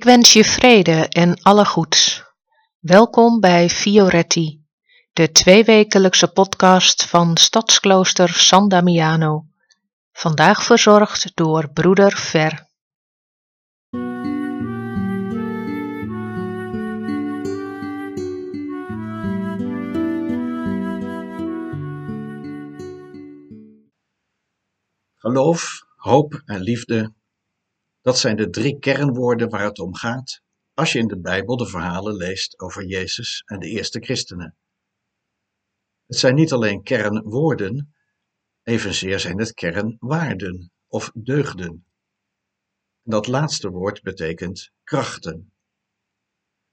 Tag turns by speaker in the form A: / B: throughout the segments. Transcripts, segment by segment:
A: Ik wens je vrede en alle goeds. Welkom bij Fioretti, de tweewekelijkse podcast van Stadsklooster San Damiano. Vandaag verzorgd door broeder Ver.
B: Geloof, hoop en liefde, dat zijn de drie kernwoorden waar het om gaat als je in de Bijbel de verhalen leest over Jezus en de eerste christenen. Het zijn niet alleen kernwoorden, evenzeer zijn het kernwaarden of deugden. Dat laatste woord betekent krachten.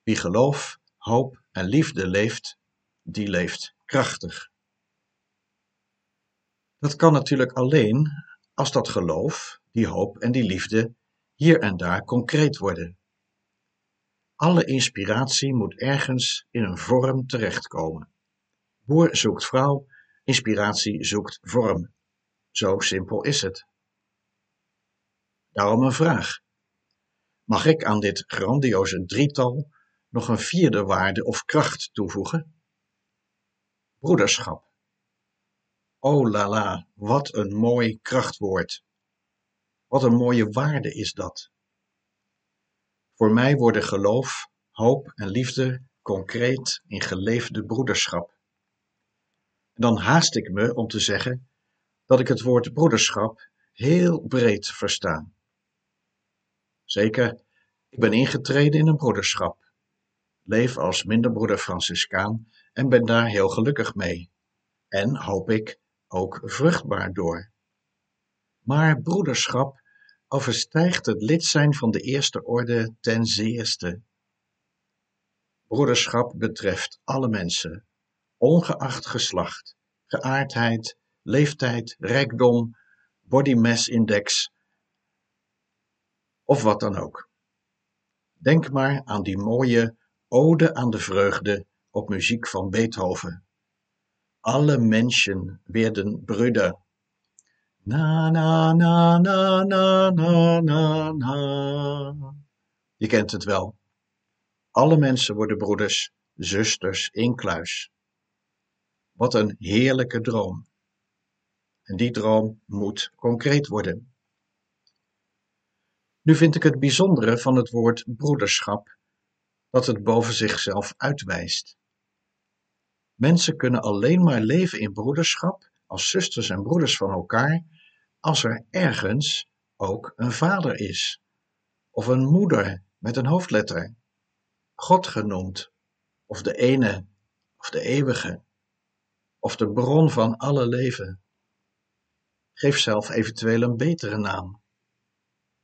B: Wie geloof, hoop en liefde leeft, die leeft krachtig. Dat kan natuurlijk alleen als dat geloof, die hoop en die liefde hier en daar concreet worden. Alle inspiratie moet ergens in een vorm terechtkomen. Boer zoekt vrouw, inspiratie zoekt vorm. Zo simpel is het. Daarom een vraag. Mag ik aan dit grandioze drietal nog een vierde waarde of kracht toevoegen? Broederschap. Oh la la, wat een mooi krachtwoord. Wat een mooie waarde is dat. Voor mij worden geloof, hoop en liefde concreet in geleefde broederschap. En dan haast ik me om te zeggen dat ik het woord broederschap heel breed versta. Zeker, ik ben ingetreden in een broederschap, leef als minderbroeder Franciscaan en ben daar heel gelukkig mee. En hoop ik ook vruchtbaar door. Maar broederschap overstijgt het lid zijn van de eerste orde ten zeerste. Broederschap betreft alle mensen, ongeacht geslacht, geaardheid, leeftijd, rijkdom, body mass index of wat dan ook. Denk maar aan die mooie Ode aan de Vreugde op muziek van Beethoven. Alle mensen werden Brüder. Na, na, na, na, na, na, na, na. Je kent het wel. Alle mensen worden broeders, zusters in kluis. Wat een heerlijke droom. En die droom moet concreet worden. Nu vind ik het bijzondere van het woord broederschap dat het boven zichzelf uitwijst. Mensen kunnen alleen maar leven in broederschap als zusters en broeders van elkaar als er ergens ook een vader is, of een moeder met een hoofdletter, God genoemd, of de ene, of de eeuwige, of de bron van alle leven. Geef zelf eventueel een betere naam.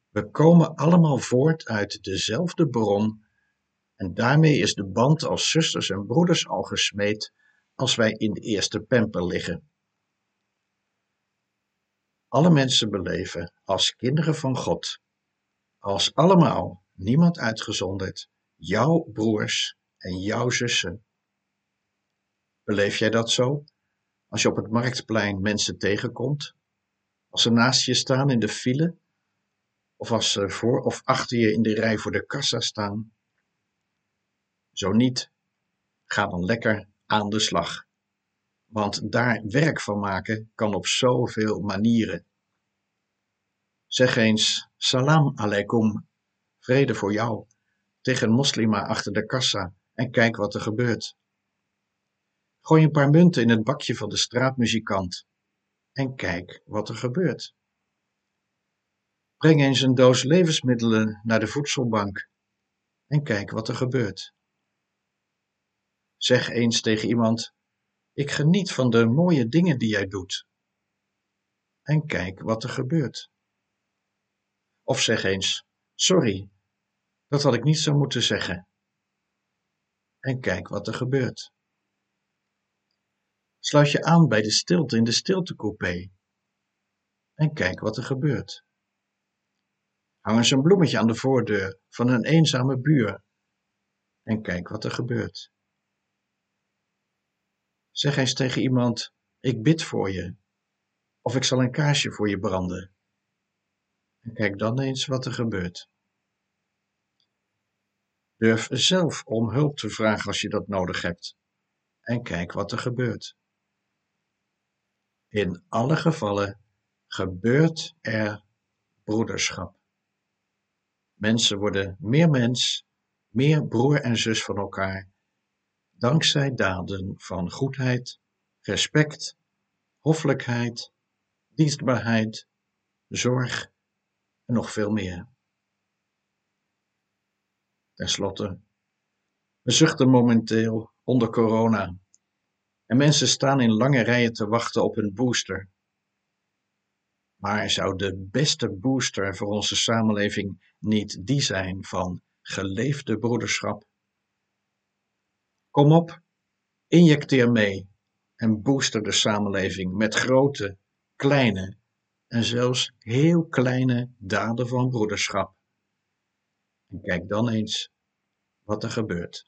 B: We komen allemaal voort uit dezelfde bron en daarmee is de band als zusters en broeders al gesmeed als wij in de eerste pemper liggen. Alle mensen beleven als kinderen van God, als allemaal, niemand uitgezonderd, jouw broers en jouw zussen. Beleef jij dat zo? Als je op het marktplein mensen tegenkomt, als ze naast je staan in de file, of als ze voor of achter je in de rij voor de kassa staan? Zo niet, ga dan lekker aan de slag. Want daar werk van maken kan op zoveel manieren. Zeg eens salam alaikum, vrede voor jou, tegen een moslima achter de kassa en kijk wat er gebeurt. Gooi een paar munten in het bakje van de straatmuzikant en kijk wat er gebeurt. Breng eens een doos levensmiddelen naar de voedselbank en kijk wat er gebeurt. Zeg eens tegen iemand: Ik geniet van de mooie dingen die jij doet. En kijk wat er gebeurt. Of zeg eens: Sorry, dat had ik niet zo moeten zeggen. En kijk wat er gebeurt. Sluit je aan bij de stilte in de stiltecoupé. En kijk wat er gebeurt. Hang eens een bloemetje aan de voordeur van een eenzame buur. En kijk wat er gebeurt. Zeg eens tegen iemand: Ik bid voor je. Of ik zal een kaarsje voor je branden. En kijk dan eens wat er gebeurt. Durf zelf om hulp te vragen als je dat nodig hebt. En kijk wat er gebeurt. In alle gevallen gebeurt er broederschap. Mensen worden meer mens, meer broer en zus van elkaar, dankzij daden van goedheid, respect, hoffelijkheid, dienstbaarheid, zorg en nog veel meer. Ten slotte, we zuchten momenteel onder corona en mensen staan in lange rijen te wachten op hun booster. Maar zou de beste booster voor onze samenleving niet die zijn van geleefde broederschap? Kom op, injecteer mee en booster de samenleving met grote, kleine en zelfs heel kleine daden van broederschap. En kijk dan eens wat er gebeurt.